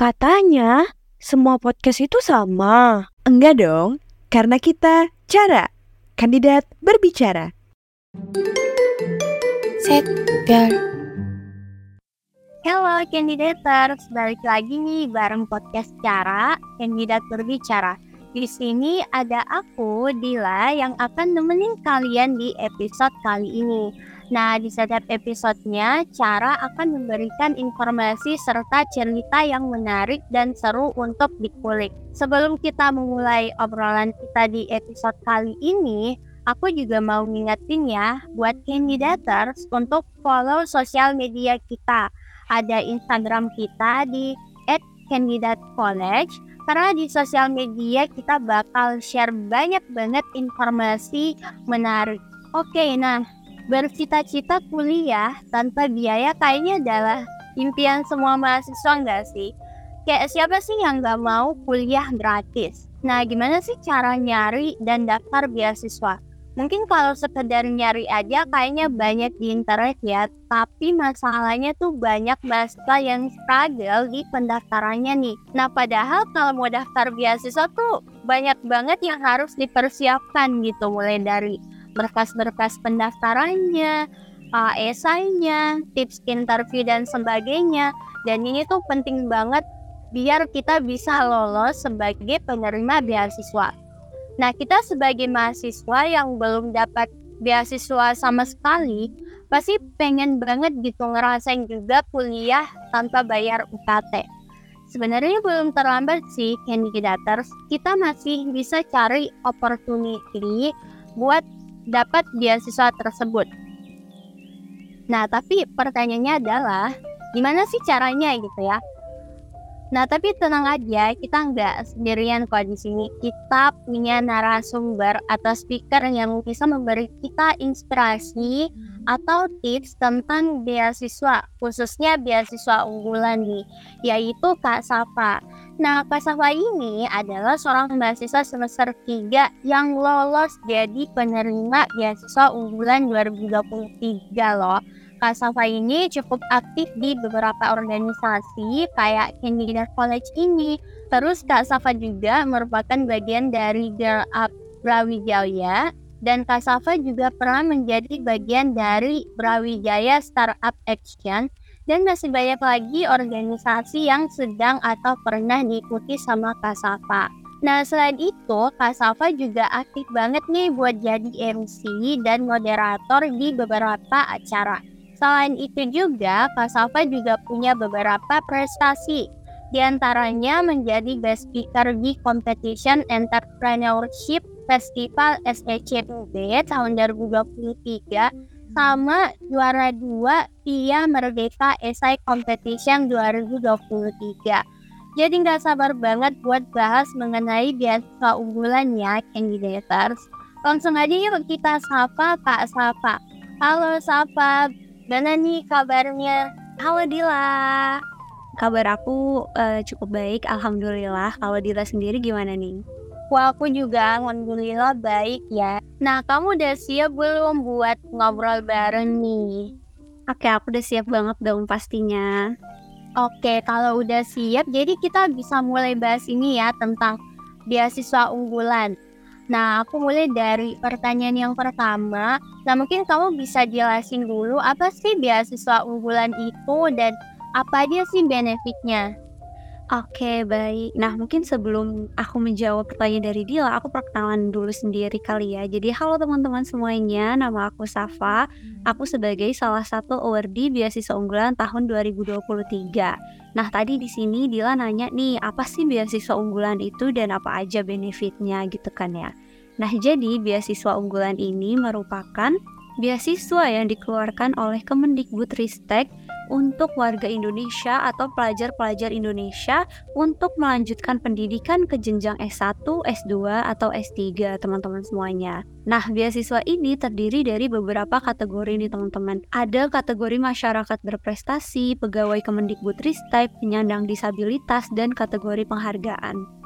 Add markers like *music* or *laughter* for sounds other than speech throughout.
Katanya semua podcast itu sama. Enggak dong, karena kita cara kandidat berbicara. Set girl. Halo kandidaters, balik lagi nih bareng podcast Cara Kandidat Berbicara. Di sini ada aku, Dila, yang akan nemenin kalian di episode kali ini. Nah, di setiap episodenya, Cara akan memberikan informasi serta cerita yang menarik dan seru untuk dikulik. Sebelum kita memulai obrolan kita di episode kali ini, aku juga mau ngingetin ya buat kandidaters untuk follow sosial media kita. Ada Instagram kita di @candidatecollege karena di sosial media kita bakal share banyak banget informasi menarik. Oke, nah bercita-cita kuliah tanpa biaya kayaknya adalah impian semua mahasiswa nggak sih? Kayak siapa sih yang nggak mau kuliah gratis? Nah, gimana sih cara nyari dan daftar beasiswa? Mungkin kalau sekedar nyari aja kayaknya banyak di internet ya, tapi masalahnya tuh banyak mahasiswa yang struggle di pendaftarannya nih. Nah, padahal kalau mau daftar beasiswa tuh banyak banget yang harus dipersiapkan gitu, mulai dari berkas-berkas pendaftarannya, uh, esainya, tips interview dan sebagainya. Dan ini tuh penting banget biar kita bisa lolos sebagai penerima beasiswa. Nah, kita sebagai mahasiswa yang belum dapat beasiswa sama sekali, pasti pengen banget gitu ngerasain juga kuliah tanpa bayar UKT. Sebenarnya belum terlambat sih candidators, kita masih bisa cari opportunity buat dapat beasiswa tersebut. Nah, tapi pertanyaannya adalah gimana sih caranya gitu ya? Nah, tapi tenang aja, kita nggak sendirian kok di sini. Kita punya narasumber atau speaker yang bisa memberi kita inspirasi atau tips tentang beasiswa, khususnya beasiswa unggulan nih, yaitu Kak Safa. Nah, Kak Safa ini adalah seorang mahasiswa semester 3 yang lolos jadi penerima beasiswa unggulan 2023 loh. Kak Safa ini cukup aktif di beberapa organisasi kayak Candidate College ini. Terus Kak Safa juga merupakan bagian dari Girl Up Brawijaya dan Kak Safa juga pernah menjadi bagian dari Brawijaya Startup Action dan masih banyak lagi organisasi yang sedang atau pernah diikuti sama Kak Safa. Nah selain itu, Kak Safa juga aktif banget nih buat jadi MC dan moderator di beberapa acara. Selain itu juga, Kak Safa juga punya beberapa prestasi. Di antaranya menjadi Best Speaker di Competition Entrepreneurship Festival SECUB tahun 2023 sama juara dua Tia Merdeka Esai Competition 2023. Jadi nggak sabar banget buat bahas mengenai beasiswa unggulannya candidators. Langsung aja yuk kita sapa Kak Safa. Halo Safa, Gimana nih kabarnya? Halo Dila. Kabar aku uh, cukup baik, alhamdulillah. Kalau Dila sendiri gimana nih? Wah, aku juga alhamdulillah baik ya. Nah, kamu udah siap belum buat ngobrol bareng nih? Oke, aku udah siap banget dong pastinya. Oke, kalau udah siap, jadi kita bisa mulai bahas ini ya tentang beasiswa unggulan. Nah, aku mulai dari pertanyaan yang pertama. Nah, mungkin kamu bisa jelasin dulu apa sih beasiswa unggulan itu dan apa aja sih benefitnya? Oke, baik. Nah, mungkin sebelum aku menjawab pertanyaan dari Dila, aku perkenalan dulu sendiri kali ya. Jadi, halo teman-teman semuanya, nama aku Safa. Aku sebagai salah satu awardee beasiswa unggulan tahun 2023. Nah, tadi di sini Dila nanya nih, apa sih beasiswa unggulan itu dan apa aja benefitnya gitu kan ya. Nah, jadi beasiswa unggulan ini merupakan beasiswa yang dikeluarkan oleh Kemendikbudristek untuk warga Indonesia atau pelajar-pelajar Indonesia untuk melanjutkan pendidikan ke jenjang S1, S2, atau S3, teman-teman semuanya. Nah, beasiswa ini terdiri dari beberapa kategori nih, teman-teman. Ada kategori masyarakat berprestasi, pegawai Kemendikbudristek, penyandang disabilitas, dan kategori penghargaan.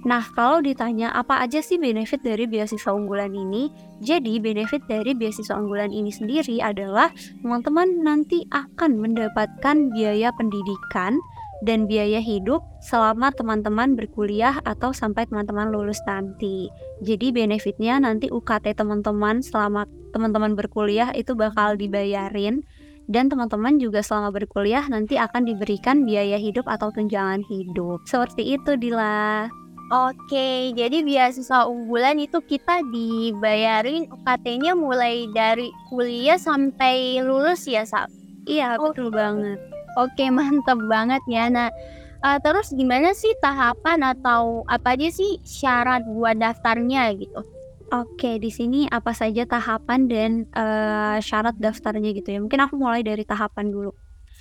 Nah, kalau ditanya apa aja sih benefit dari beasiswa unggulan ini? Jadi, benefit dari beasiswa unggulan ini sendiri adalah teman-teman nanti akan mendapatkan biaya pendidikan dan biaya hidup selama teman-teman berkuliah atau sampai teman-teman lulus nanti. Jadi benefitnya nanti UKT teman-teman selama teman-teman berkuliah itu bakal dibayarin dan teman-teman juga selama berkuliah nanti akan diberikan biaya hidup atau tunjangan hidup. Seperti itu Dila. Oke, jadi beasiswa unggulan itu kita dibayarin UKT-nya mulai dari kuliah sampai lulus ya, Sab? Iya, oh. betul banget. Oke, mantap banget ya. Nah, uh, terus gimana sih tahapan atau apa aja sih syarat buat daftarnya gitu? Oke, di sini apa saja tahapan dan uh, syarat daftarnya gitu ya. Mungkin aku mulai dari tahapan dulu.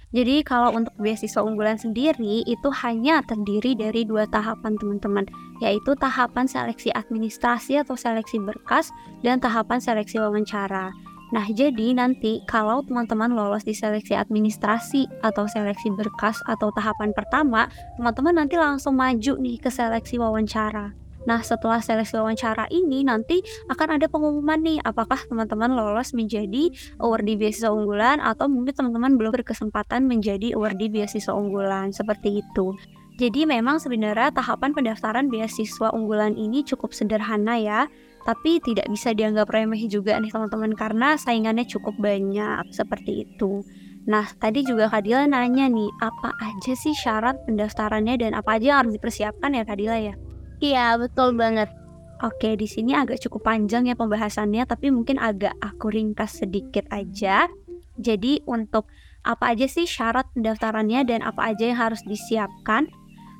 Jadi kalau untuk beasiswa unggulan sendiri itu hanya terdiri dari dua tahapan teman-teman, yaitu tahapan seleksi administrasi atau seleksi berkas dan tahapan seleksi wawancara. Nah, jadi nanti kalau teman-teman lolos di seleksi administrasi atau seleksi berkas atau tahapan pertama, teman-teman nanti langsung maju nih ke seleksi wawancara. Nah, setelah seleksi wawancara ini nanti akan ada pengumuman nih apakah teman-teman lolos menjadi awardee beasiswa unggulan atau mungkin teman-teman belum berkesempatan menjadi awardee beasiswa unggulan seperti itu. Jadi memang sebenarnya tahapan pendaftaran beasiswa unggulan ini cukup sederhana ya, tapi tidak bisa dianggap remeh juga nih teman-teman karena saingannya cukup banyak seperti itu. Nah, tadi juga Kadila nanya nih, apa aja sih syarat pendaftarannya dan apa aja yang harus dipersiapkan ya Kadila ya? Iya, betul banget. Oke, di sini agak cukup panjang ya pembahasannya, tapi mungkin agak aku ringkas sedikit aja. Jadi untuk apa aja sih syarat pendaftarannya dan apa aja yang harus disiapkan?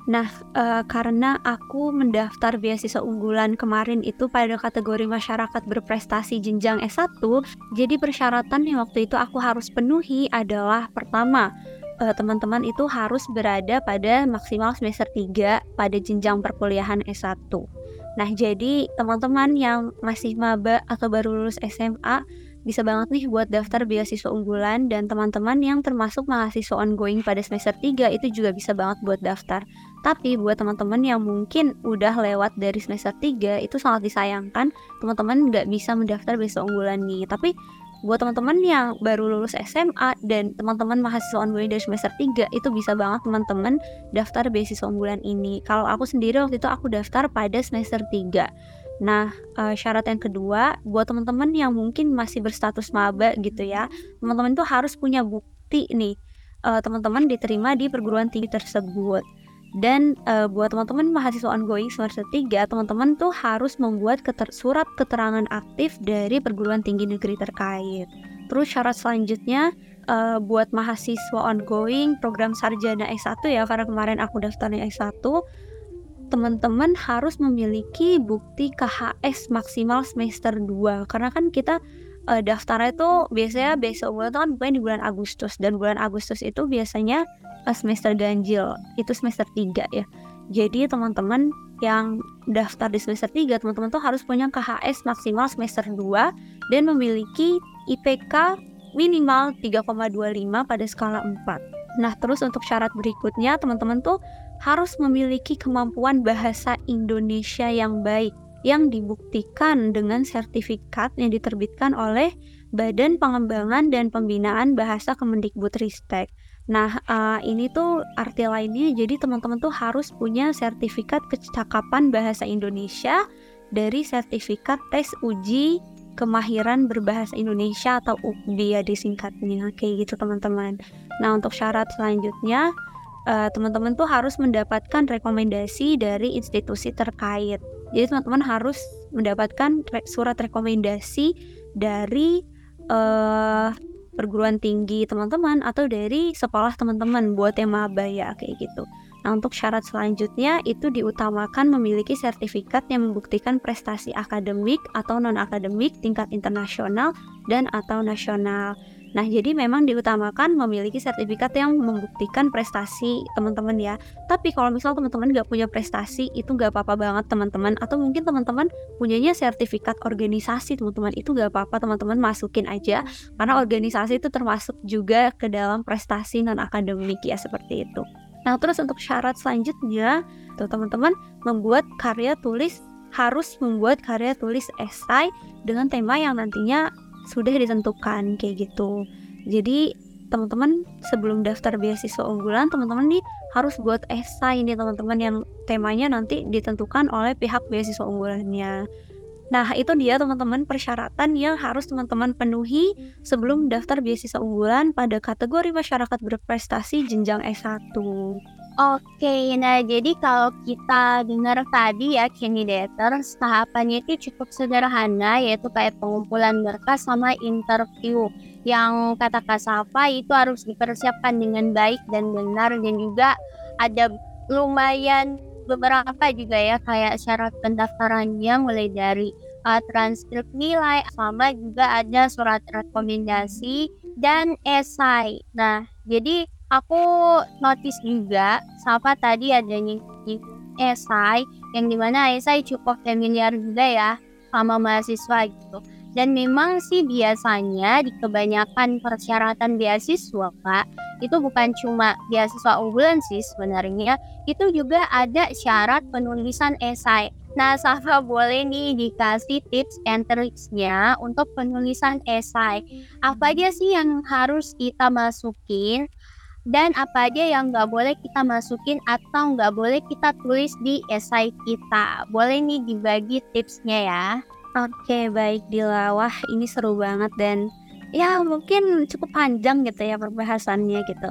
Nah, e, karena aku mendaftar beasiswa unggulan kemarin itu pada kategori masyarakat berprestasi jenjang S1, jadi persyaratan yang waktu itu aku harus penuhi adalah pertama, teman-teman itu harus berada pada maksimal semester 3 pada jenjang perkuliahan S1. Nah, jadi teman-teman yang masih maba atau baru lulus SMA bisa banget nih buat daftar beasiswa unggulan dan teman-teman yang termasuk mahasiswa ongoing pada semester 3 itu juga bisa banget buat daftar. Tapi buat teman-teman yang mungkin udah lewat dari semester 3 itu sangat disayangkan teman-teman nggak bisa mendaftar beasiswa unggulan nih. Tapi buat teman-teman yang baru lulus SMA dan teman-teman mahasiswa ongoing dari semester 3 itu bisa banget teman-teman daftar beasiswa unggulan ini. Kalau aku sendiri waktu itu aku daftar pada semester 3. Nah, uh, syarat yang kedua buat teman-teman yang mungkin masih berstatus maba gitu ya. Teman-teman tuh harus punya bukti nih uh, teman-teman diterima di perguruan tinggi tersebut. Dan uh, buat teman-teman mahasiswa ongoing semester 3, teman-teman tuh harus membuat keter surat keterangan aktif dari perguruan tinggi negeri terkait. Terus syarat selanjutnya uh, buat mahasiswa ongoing program sarjana S1 ya karena kemarin aku daftarnya S1 teman-teman harus memiliki bukti KHS maksimal semester 2 karena kan kita uh, daftarnya itu biasanya besok bulan kan bukan di bulan Agustus. Dan bulan Agustus itu biasanya semester ganjil. Itu semester 3 ya. Jadi teman-teman yang daftar di semester 3 teman-teman tuh harus punya KHS maksimal semester 2 dan memiliki IPK minimal 3,25 pada skala 4 nah terus untuk syarat berikutnya teman-teman tuh harus memiliki kemampuan bahasa Indonesia yang baik yang dibuktikan dengan sertifikat yang diterbitkan oleh Badan Pengembangan dan Pembinaan Bahasa Kemendikbudristek. Nah, uh, ini tuh arti lainnya jadi teman-teman tuh harus punya sertifikat kecakapan bahasa Indonesia dari sertifikat tes uji kemahiran berbahasa Indonesia atau UKBI ya disingkatnya kayak gitu teman-teman. Nah, untuk syarat selanjutnya uh, teman-teman tuh harus mendapatkan rekomendasi dari institusi terkait. Jadi teman-teman harus mendapatkan re surat rekomendasi dari uh, perguruan tinggi teman-teman atau dari sekolah teman-teman buat yang maba ya kayak gitu. Nah, untuk syarat selanjutnya itu diutamakan memiliki sertifikat yang membuktikan prestasi akademik atau non-akademik tingkat internasional dan atau nasional. Nah, jadi memang diutamakan memiliki sertifikat yang membuktikan prestasi teman-teman ya. Tapi kalau misal teman-teman nggak punya prestasi, itu nggak apa-apa banget teman-teman. Atau mungkin teman-teman punyanya sertifikat organisasi teman-teman, itu nggak apa-apa teman-teman masukin aja. Karena organisasi itu termasuk juga ke dalam prestasi non-akademik ya, seperti itu. Nah, terus untuk syarat selanjutnya, tuh teman-teman membuat karya tulis harus membuat karya tulis esai dengan tema yang nantinya sudah ditentukan kayak gitu. Jadi teman-teman sebelum daftar beasiswa unggulan teman-teman nih harus buat esai nih teman-teman yang temanya nanti ditentukan oleh pihak beasiswa unggulannya. Nah, itu dia teman-teman persyaratan yang harus teman-teman penuhi sebelum daftar beasiswa unggulan pada kategori masyarakat berprestasi jenjang S1. Oke, nah jadi kalau kita dengar tadi ya candidators, tahapannya itu cukup sederhana yaitu kayak pengumpulan berkas sama interview yang kata Kak Safa itu harus dipersiapkan dengan baik dan benar dan juga ada lumayan beberapa juga ya kayak syarat pendaftarannya mulai dari uh, transkrip nilai sama juga ada surat rekomendasi dan esai. Nah, jadi aku notice juga Safa tadi ada nyinggung esai yang di mana esai cukup familiar juga ya sama mahasiswa gitu. Dan memang sih biasanya di kebanyakan persyaratan beasiswa Kak, itu bukan cuma beasiswa unggulan sih sebenarnya, itu juga ada syarat penulisan esai. Nah, Safa boleh nih dikasih tips and tricksnya untuk penulisan esai. Apa aja sih yang harus kita masukin dan apa aja yang nggak boleh kita masukin atau nggak boleh kita tulis di esai kita. Boleh nih dibagi tipsnya ya. Oke, baik Dila. Wah, ini seru banget dan ya mungkin cukup panjang gitu ya perbahasannya gitu.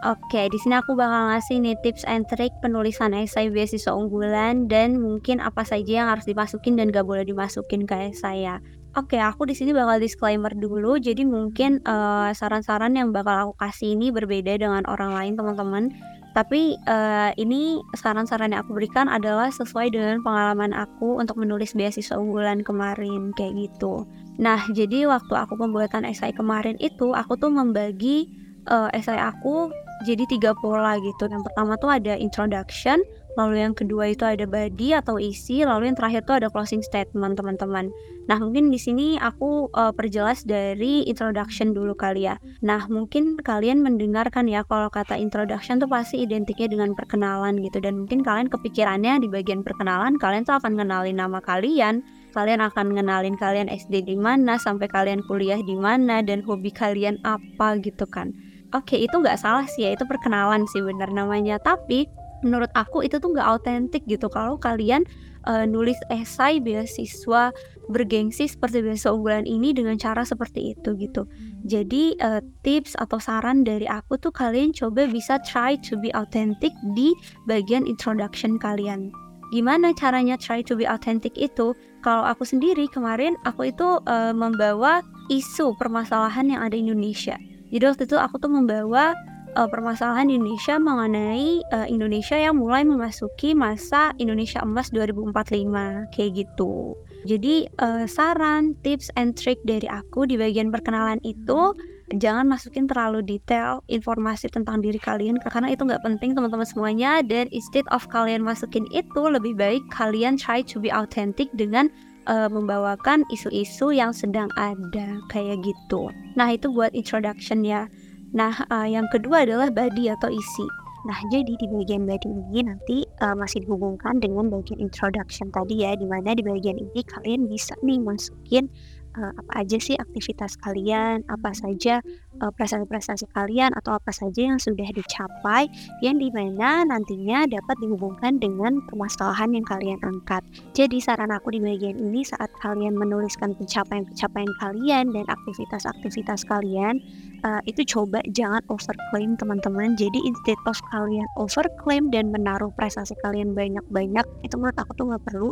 Oke, di sini aku bakal ngasih nih tips and trick penulisan esai beasiswa unggulan dan mungkin apa saja yang harus dimasukin dan gak boleh dimasukin ke esai ya. Oke, aku di sini bakal disclaimer dulu. Jadi mungkin saran saran-saran yang bakal aku kasih ini berbeda dengan orang lain teman-teman. Tapi uh, ini saran-saran yang aku berikan adalah sesuai dengan pengalaman aku untuk menulis beasiswa unggulan kemarin kayak gitu. Nah, jadi waktu aku pembuatan esai kemarin itu aku tuh membagi uh, esai aku jadi tiga pola gitu. Yang pertama tuh ada introduction, lalu yang kedua itu ada body atau isi, lalu yang terakhir tuh ada closing statement teman-teman. Nah mungkin di sini aku uh, perjelas dari introduction dulu kali ya. Nah mungkin kalian mendengarkan ya kalau kata introduction tuh pasti identiknya dengan perkenalan gitu dan mungkin kalian kepikirannya di bagian perkenalan kalian tuh akan kenalin nama kalian, kalian akan ngenalin kalian SD di mana sampai kalian kuliah di mana dan hobi kalian apa gitu kan. Oke itu nggak salah sih ya itu perkenalan sih benar namanya tapi menurut aku itu tuh nggak autentik gitu kalau kalian uh, nulis esai beasiswa bergengsi seperti beasiswa unggulan ini dengan cara seperti itu gitu. Jadi uh, tips atau saran dari aku tuh kalian coba bisa try to be authentic di bagian introduction kalian. Gimana caranya try to be authentic itu? Kalau aku sendiri kemarin aku itu uh, membawa isu permasalahan yang ada di Indonesia. Jadi waktu itu aku tuh membawa uh, permasalahan Indonesia mengenai uh, Indonesia yang mulai memasuki masa Indonesia Emas 2045 kayak gitu. Jadi uh, saran, tips and trick dari aku di bagian perkenalan itu jangan masukin terlalu detail informasi tentang diri kalian karena itu nggak penting teman-teman semuanya dan instead of kalian masukin itu lebih baik kalian try to be authentic dengan uh, membawakan isu-isu yang sedang ada kayak gitu. Nah itu buat introduction ya. Nah, uh, yang kedua adalah body atau isi. Nah, jadi di bagian body ini nanti uh, masih dihubungkan dengan bagian introduction tadi ya, di mana di bagian ini kalian bisa nih masukin uh, apa aja sih aktivitas kalian, apa saja uh, prestasi-prestasi kalian atau apa saja yang sudah dicapai yang di mana nantinya dapat dihubungkan dengan permasalahan yang kalian angkat. Jadi saran aku di bagian ini saat kalian menuliskan pencapaian-pencapaian kalian dan aktivitas-aktivitas kalian uh, itu coba jangan overclaim teman-teman. Jadi instead of kalian overclaim dan menaruh prestasi kalian banyak-banyak itu menurut aku tuh nggak perlu.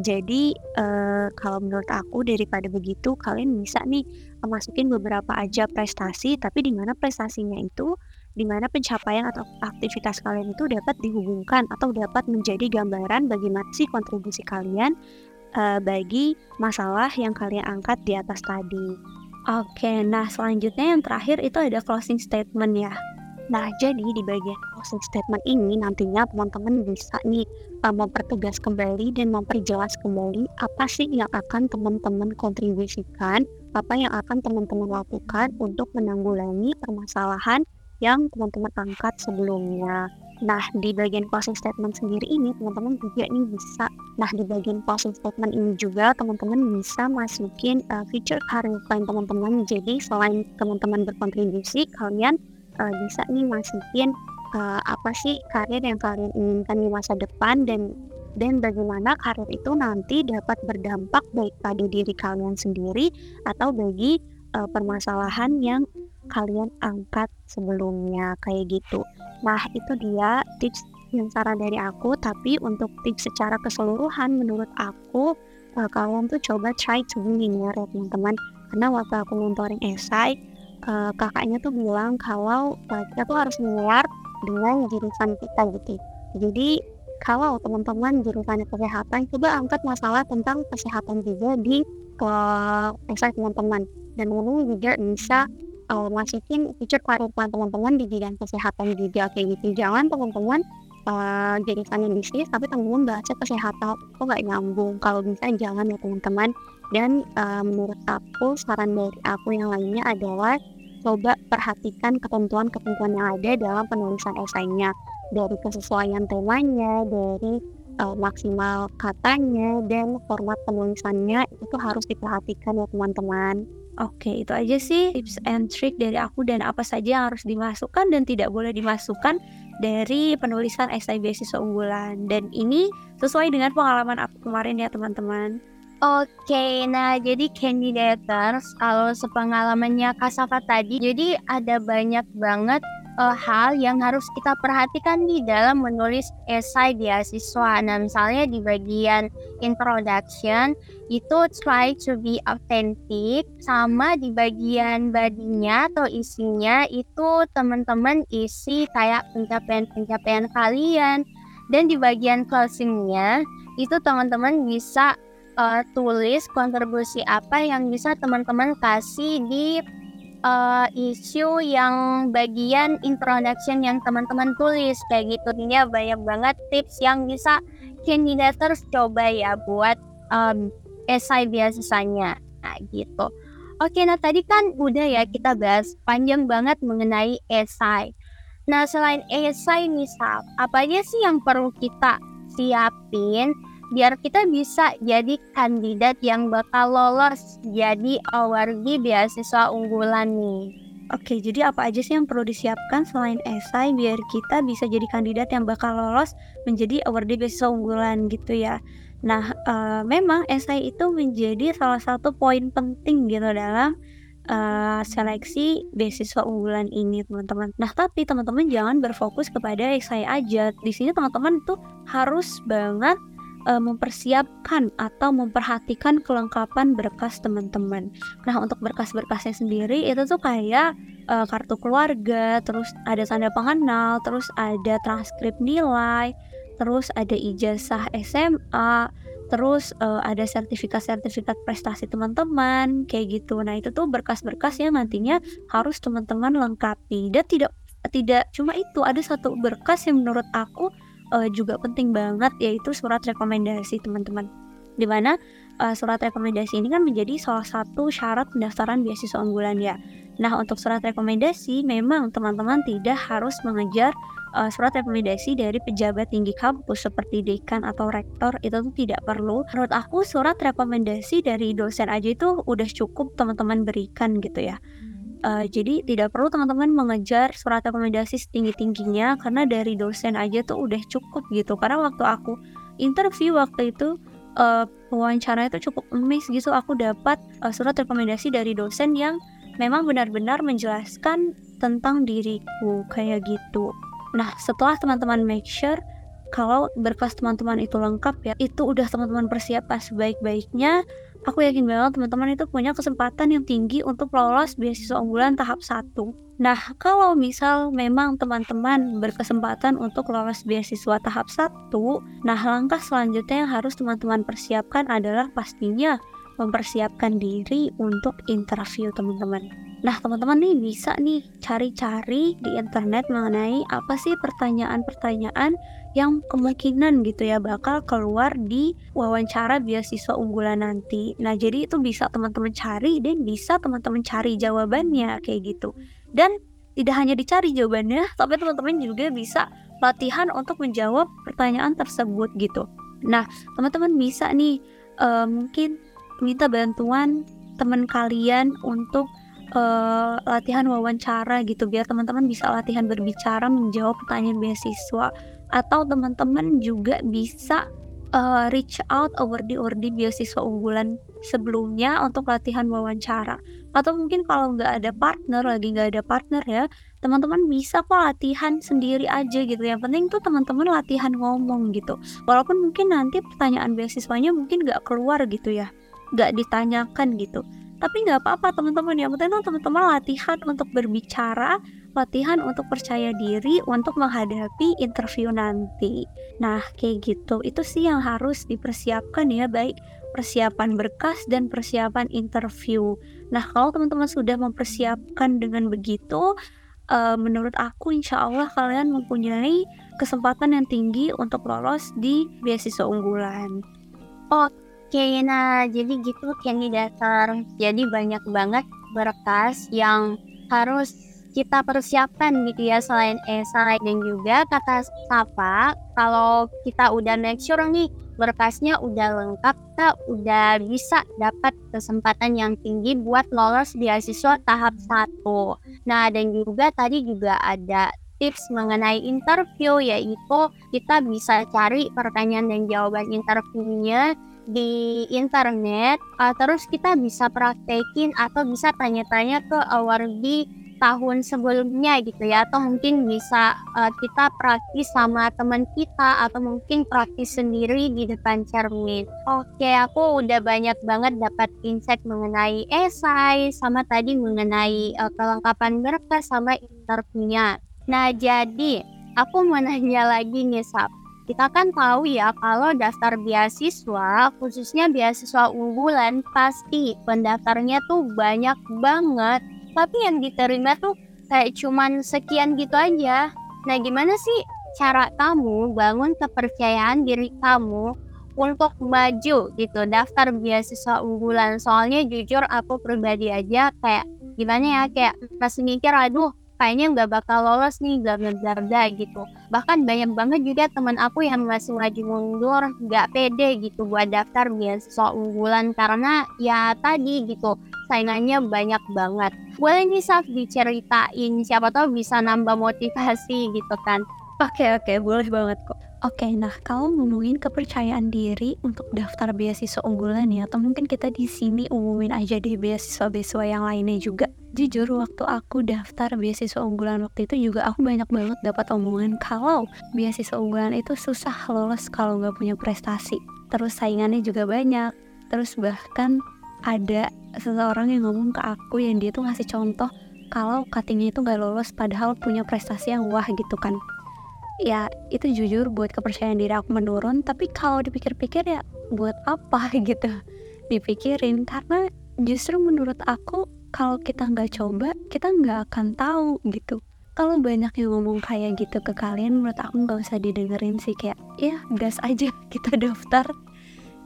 Jadi uh, kalau menurut aku daripada begitu itu kalian bisa nih masukin beberapa aja prestasi tapi di mana prestasinya itu di mana pencapaian atau aktivitas kalian itu dapat dihubungkan atau dapat menjadi gambaran bagaimana sih kontribusi kalian bagi masalah yang kalian angkat di atas tadi. Oke, nah selanjutnya yang terakhir itu ada closing statement ya. Nah, jadi di bagian closing statement ini nantinya teman-teman bisa nih uh, mempertegas kembali dan memperjelas kembali apa sih yang akan teman-teman kontribusikan, apa yang akan teman-teman lakukan untuk menanggulangi permasalahan yang teman-teman angkat sebelumnya. Nah, di bagian closing statement sendiri ini teman-teman juga nih bisa Nah, di bagian closing statement ini juga teman-teman bisa masukin uh, feature career plan teman-teman. Jadi selain teman-teman berkontribusi, kalian uh, bisa nih masukin uh, apa sih karir yang kalian inginkan di masa depan dan dan bagaimana karir itu nanti dapat berdampak baik pada diri kalian sendiri atau bagi uh, permasalahan yang kalian angkat sebelumnya kayak gitu. Nah, itu dia tips yang saran dari aku, tapi untuk tips secara keseluruhan menurut aku uh, kalian tuh coba try to linear ya teman-teman. Karena waktu aku mentoring esai, uh, kakaknya tuh bilang kalau uh, kita tuh harus linear dengan jurusan kita gitu. Jadi kalau teman-teman jurusannya kesehatan, coba angkat masalah tentang kesehatan juga di ke esai teman-teman. Dan teman juga bisa uh, masukin feature karir teman-teman di bidang kesehatan juga kayak gitu. Jangan teman-teman uh, jurusannya bisnis tapi teman-teman baca kesehatan kok nggak nyambung. Kalau bisa jangan ya teman-teman. Dan uh, menurut aku saran dari aku yang lainnya adalah coba perhatikan ketentuan-ketentuan yang ada dalam penulisan esainya dari kesesuaian temanya, dari uh, maksimal katanya dan format penulisannya itu harus diperhatikan ya teman-teman. Oke, itu aja sih tips and trick dari aku dan apa saja yang harus dimasukkan dan tidak boleh dimasukkan dari penulisan esai beasiswa unggulan. Dan ini sesuai dengan pengalaman aku kemarin ya teman-teman. Oke, nah jadi candidators kalau sepengalamannya Kasafa tadi, jadi ada banyak banget uh, hal yang harus kita perhatikan di dalam menulis esai beasiswa. Nah, misalnya di bagian introduction itu try to be authentic, sama di bagian badinya atau isinya itu teman-teman isi kayak pencapaian-pencapaian kalian. Dan di bagian closingnya itu teman-teman bisa uh, tulis kontribusi apa yang bisa teman-teman kasih di uh, isu yang bagian introduction yang teman-teman tulis. Kayak gitu. Ini banyak banget tips yang bisa candidators coba ya buat um, esai biasanya. Nah gitu. Oke nah tadi kan udah ya kita bahas panjang banget mengenai esai. Nah selain esai misal apa aja sih yang perlu kita siapin biar kita bisa jadi kandidat yang bakal lolos jadi award beasiswa unggulan nih. Oke, jadi apa aja sih yang perlu disiapkan selain esai biar kita bisa jadi kandidat yang bakal lolos menjadi award beasiswa unggulan gitu ya. Nah, uh, memang esai itu menjadi salah satu poin penting gitu dalam uh, seleksi beasiswa unggulan ini teman-teman. Nah tapi teman-teman jangan berfokus kepada esai aja. Di sini teman-teman tuh harus banget uh, mempersiapkan atau memperhatikan kelengkapan berkas teman-teman. Nah, untuk berkas-berkasnya sendiri itu tuh kayak uh, kartu keluarga, terus ada tanda pengenal, terus ada transkrip nilai, terus ada ijazah SMA, terus uh, ada sertifikat-sertifikat prestasi teman-teman kayak gitu. Nah, itu tuh berkas-berkas yang nantinya harus teman-teman lengkapi. Dan tidak tidak cuma itu, ada satu berkas yang menurut aku uh, juga penting banget yaitu surat rekomendasi teman-teman di mana uh, surat rekomendasi ini kan menjadi salah satu syarat pendaftaran beasiswa unggulan ya. Nah untuk surat rekomendasi memang teman-teman tidak harus mengejar uh, surat rekomendasi dari pejabat tinggi kampus seperti dekan atau rektor itu tuh tidak perlu. Menurut aku surat rekomendasi dari dosen aja itu udah cukup teman-teman berikan gitu ya. Uh, jadi tidak perlu teman-teman mengejar surat rekomendasi setinggi-tingginya karena dari dosen aja tuh udah cukup gitu. Karena waktu aku interview waktu itu uh, wawancara itu cukup emis gitu aku dapat uh, surat rekomendasi dari dosen yang memang benar-benar menjelaskan tentang diriku kayak gitu. Nah, setelah teman-teman make sure kalau berkas teman-teman itu lengkap ya, itu udah teman-teman persiapkan sebaik-baiknya aku yakin banget teman-teman itu punya kesempatan yang tinggi untuk lolos beasiswa unggulan tahap 1. Nah, kalau misal memang teman-teman berkesempatan untuk lolos beasiswa tahap 1, nah langkah selanjutnya yang harus teman-teman persiapkan adalah pastinya mempersiapkan diri untuk interview teman-teman. Nah, teman-teman nih bisa nih cari-cari di internet mengenai apa sih pertanyaan-pertanyaan yang kemungkinan gitu ya bakal keluar di wawancara beasiswa unggulan nanti. Nah, jadi itu bisa teman-teman cari dan bisa teman-teman cari jawabannya kayak gitu. Dan tidak hanya dicari jawabannya, tapi teman-teman juga bisa latihan untuk menjawab pertanyaan tersebut gitu. Nah, teman-teman bisa nih uh, mungkin minta bantuan teman kalian untuk uh, latihan wawancara gitu biar teman-teman bisa latihan berbicara menjawab pertanyaan beasiswa atau teman-teman juga bisa uh, reach out awardee-awardee beasiswa unggulan sebelumnya untuk latihan wawancara. Atau mungkin kalau nggak ada partner lagi nggak ada partner ya teman-teman bisa kok latihan sendiri aja gitu. Yang penting tuh teman-teman latihan ngomong gitu. Walaupun mungkin nanti pertanyaan beasiswanya mungkin nggak keluar gitu ya nggak ditanyakan gitu. Tapi nggak apa-apa teman-teman yang penting teman-teman latihan untuk berbicara latihan untuk percaya diri untuk menghadapi interview nanti. Nah, kayak gitu. Itu sih yang harus dipersiapkan ya, baik persiapan berkas dan persiapan interview. Nah, kalau teman-teman sudah mempersiapkan dengan begitu, uh, menurut aku insya Allah kalian mempunyai kesempatan yang tinggi untuk lolos di beasiswa unggulan. Oke, nah jadi gitu Kenny dasar. Jadi banyak banget berkas yang harus kita persiapkan gitu ya selain esai dan juga kata Safa kalau kita udah make sure nih berkasnya udah lengkap kita udah bisa dapat kesempatan yang tinggi buat lolos beasiswa tahap satu. Nah dan juga tadi juga ada tips mengenai interview yaitu kita bisa cari pertanyaan dan jawaban interviewnya di internet uh, terus kita bisa praktekin atau bisa tanya-tanya ke awardee tahun sebelumnya gitu ya atau mungkin bisa uh, kita praktis sama teman kita atau mungkin praktis sendiri di depan cermin. Oke, aku udah banyak banget dapat insight mengenai esai sama tadi mengenai uh, kelengkapan berkas sama interviewnya. Nah, jadi aku mau nanya lagi nih, Sap. Kita kan tahu ya kalau daftar beasiswa, khususnya beasiswa unggulan, pasti pendaftarnya tuh banyak banget. Tapi yang diterima tuh kayak cuman sekian gitu aja. Nah gimana sih cara kamu bangun kepercayaan diri kamu untuk maju gitu daftar beasiswa unggulan soalnya jujur aku pribadi aja kayak gimana ya kayak masih mikir aduh kayaknya nggak bakal lolos nih bla bla bla bla gitu. Bahkan banyak banget juga teman aku yang masih maju mundur nggak pede gitu buat daftar beasiswa unggulan karena ya tadi gitu saingannya banyak banget. Boleh nih Saf diceritain siapa tahu bisa nambah motivasi gitu kan? Oke oke boleh banget kok. Oke, nah kalau ngomongin kepercayaan diri untuk daftar beasiswa unggulan ya, atau mungkin kita di sini umumin aja deh beasiswa-beasiswa yang lainnya juga. Jujur waktu aku daftar beasiswa unggulan waktu itu juga aku banyak banget dapat omongan kalau beasiswa unggulan itu susah lolos kalau nggak punya prestasi. Terus saingannya juga banyak. Terus bahkan ada seseorang yang ngomong ke aku yang dia tuh ngasih contoh kalau cuttingnya itu nggak lolos padahal punya prestasi yang wah gitu kan ya itu jujur buat kepercayaan diri aku menurun tapi kalau dipikir-pikir ya buat apa *laughs* gitu dipikirin. Karena justru menurut aku kalau kita nggak coba kita nggak akan tahu gitu. Kalau banyak yang ngomong kayak gitu ke kalian menurut aku nggak usah didengerin sih. Kayak ya gas aja *laughs* kita daftar.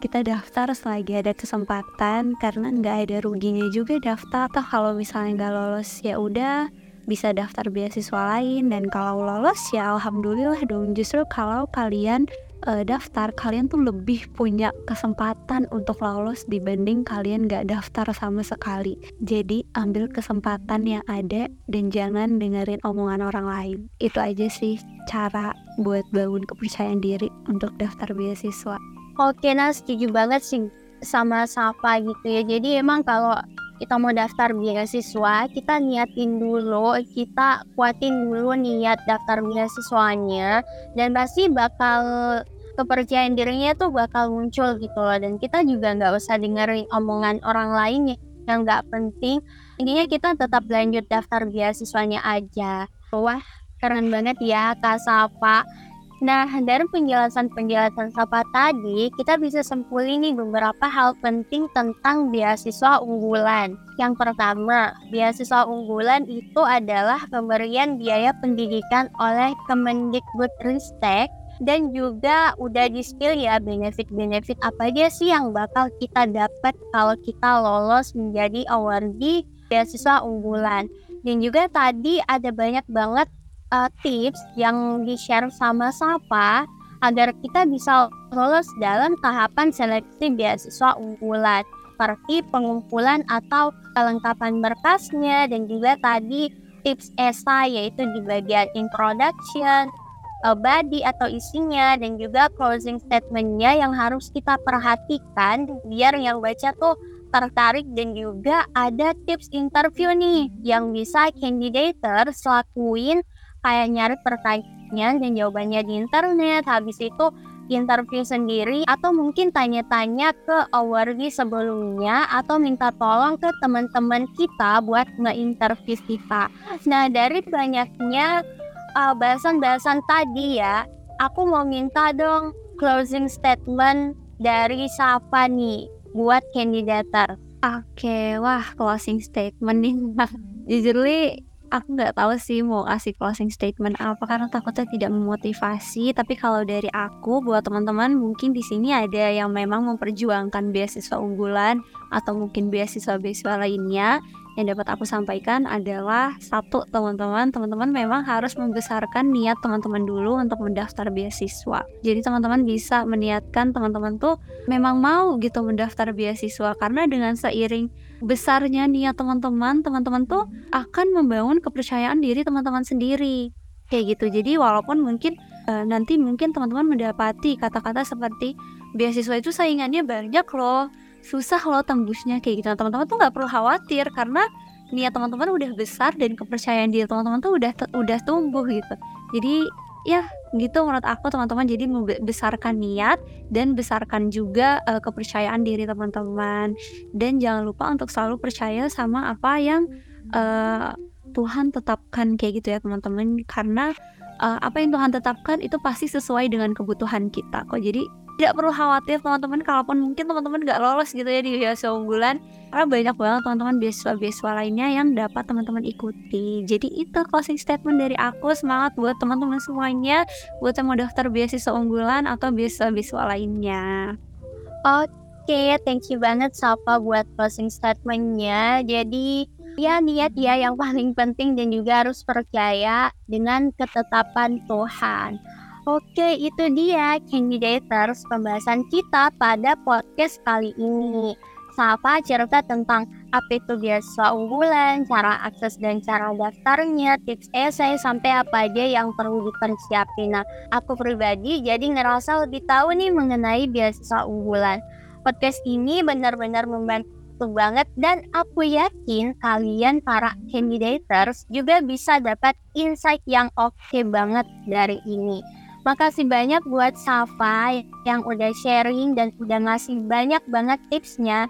Kita daftar selagi ada kesempatan. Karena nggak ada ruginya juga daftar. Atau kalau misalnya nggak lolos ya udah bisa daftar beasiswa lain. Dan kalau lolos ya alhamdulillah dong. Justru kalau kalian uh, daftar kalian tuh lebih punya kesempatan untuk lolos dibanding kalian gak daftar sama sekali. Jadi ambil kesempatan yang ada dan jangan dengerin omongan orang lain. Itu aja sih cara buat bangun kepercayaan diri untuk daftar beasiswa. Oke nah setuju banget sih sama Safa gitu ya. Jadi emang kalau kita mau daftar beasiswa, kita niatin dulu, kita kuatin dulu niat daftar beasiswanya. Dan pasti bakal kepercayaan dirinya tuh bakal muncul gitu loh. Dan kita juga nggak usah dengerin omongan orang lain yang nggak penting. Intinya kita tetap lanjut daftar beasiswanya aja. Wah keren banget ya Kak Sapa Nah, dari penjelasan-penjelasan Sapa tadi, kita bisa simpulin nih beberapa hal penting tentang beasiswa unggulan. Yang pertama, beasiswa unggulan itu adalah pemberian biaya pendidikan oleh Kemendikbudristek dan juga udah di skill ya benefit-benefit apa aja sih yang bakal kita dapat kalau kita lolos menjadi awardee beasiswa unggulan. Dan juga tadi ada banyak banget uh, tips yang di-share sama Sapa agar kita bisa lolos dalam tahapan seleksi beasiswa unggulan seperti pengumpulan atau kelengkapan berkasnya dan juga tadi tips esai yaitu di bagian introduction, body atau isinya dan juga closing statementnya yang harus kita perhatikan biar yang baca tuh tertarik dan juga ada tips interview nih yang bisa candidator lakuin kayak nyari pertanyaan dan jawabannya di internet habis itu interview sendiri atau mungkin tanya-tanya ke awardee sebelumnya atau minta tolong ke teman-teman kita buat nge-interview kita. Nah, dari banyaknya uh, bahasan-bahasan tadi ya, aku mau minta dong closing statement dari Safa nih buat kandidator. Oke, wah closing statement nih. *laughs* Jujur aku nggak tahu sih mau kasih closing statement apa karena takutnya tidak memotivasi. Tapi kalau dari aku buat teman-teman mungkin di sini ada yang memang memperjuangkan beasiswa unggulan atau mungkin beasiswa-beasiswa lainnya yang dapat aku sampaikan adalah satu teman-teman teman-teman memang harus membesarkan niat teman-teman dulu untuk mendaftar beasiswa. Jadi teman-teman bisa meniatkan teman-teman tuh memang mau gitu mendaftar beasiswa karena dengan seiring besarnya niat teman-teman teman-teman tuh akan membangun kepercayaan diri teman-teman sendiri. Kayak gitu. Jadi walaupun mungkin uh, nanti mungkin teman-teman mendapati kata-kata seperti beasiswa itu saingannya banyak loh susah loh tembusnya kayak gitu. Nah, teman-teman tuh nggak perlu khawatir karena niat teman-teman udah besar dan kepercayaan diri teman-teman tuh udah udah tumbuh gitu. Jadi ya gitu menurut aku teman-teman jadi membesarkan niat dan besarkan juga uh, kepercayaan diri teman-teman dan jangan lupa untuk selalu percaya sama apa yang uh, Tuhan tetapkan kayak gitu ya teman-teman karena uh, apa yang Tuhan tetapkan itu pasti sesuai dengan kebutuhan kita. Kok jadi tidak perlu khawatir teman-teman kalaupun mungkin teman-teman nggak lolos gitu ya di beasiswa unggulan karena banyak banget teman-teman beasiswa-beasiswa lainnya yang dapat teman-teman ikuti. Jadi itu closing statement dari aku. Semangat buat teman-teman semuanya buat yang mau daftar beasiswa unggulan atau beasiswa-beasiswa lainnya. Oke okay, thank you banget Sapa buat closing statementnya. Jadi ya niat ya yang paling penting dan juga harus percaya dengan ketetapan Tuhan Oke, itu dia candidators pembahasan kita pada podcast kali ini. Safa cerita tentang apa itu beasiswa unggulan, cara akses dan cara daftarnya, tips esai sampai apa aja yang perlu dipersiapin. Nah, aku pribadi jadi ngerasa lebih tahu nih mengenai beasiswa unggulan. Podcast ini benar-benar membantu banget dan aku yakin kalian para candidators juga bisa dapat insight yang oke okay banget dari ini. Makasih banyak buat Safa yang udah sharing dan udah ngasih banyak banget tipsnya.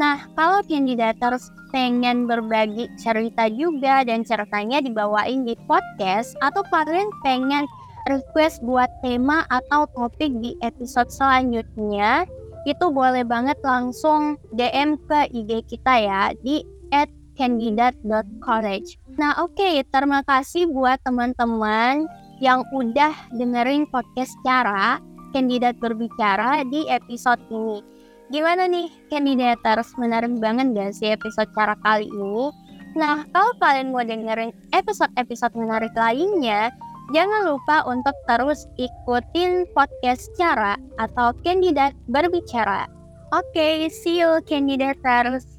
Nah, kalau candidators pengen berbagi cerita juga dan ceritanya dibawain di podcast atau kalian pengen request buat tema atau topik di episode selanjutnya, itu boleh banget langsung DM ke IG kita ya di at. Nah oke, okay, terima kasih buat teman-teman yang udah dengerin podcast cara kandidat berbicara di episode ini. Gimana nih kandidaters menarik banget gak sih episode cara kali ini? Nah, kalau kalian mau dengerin episode-episode menarik lainnya, jangan lupa untuk terus ikutin podcast cara atau kandidat berbicara. Oke, okay, see you kandidaters.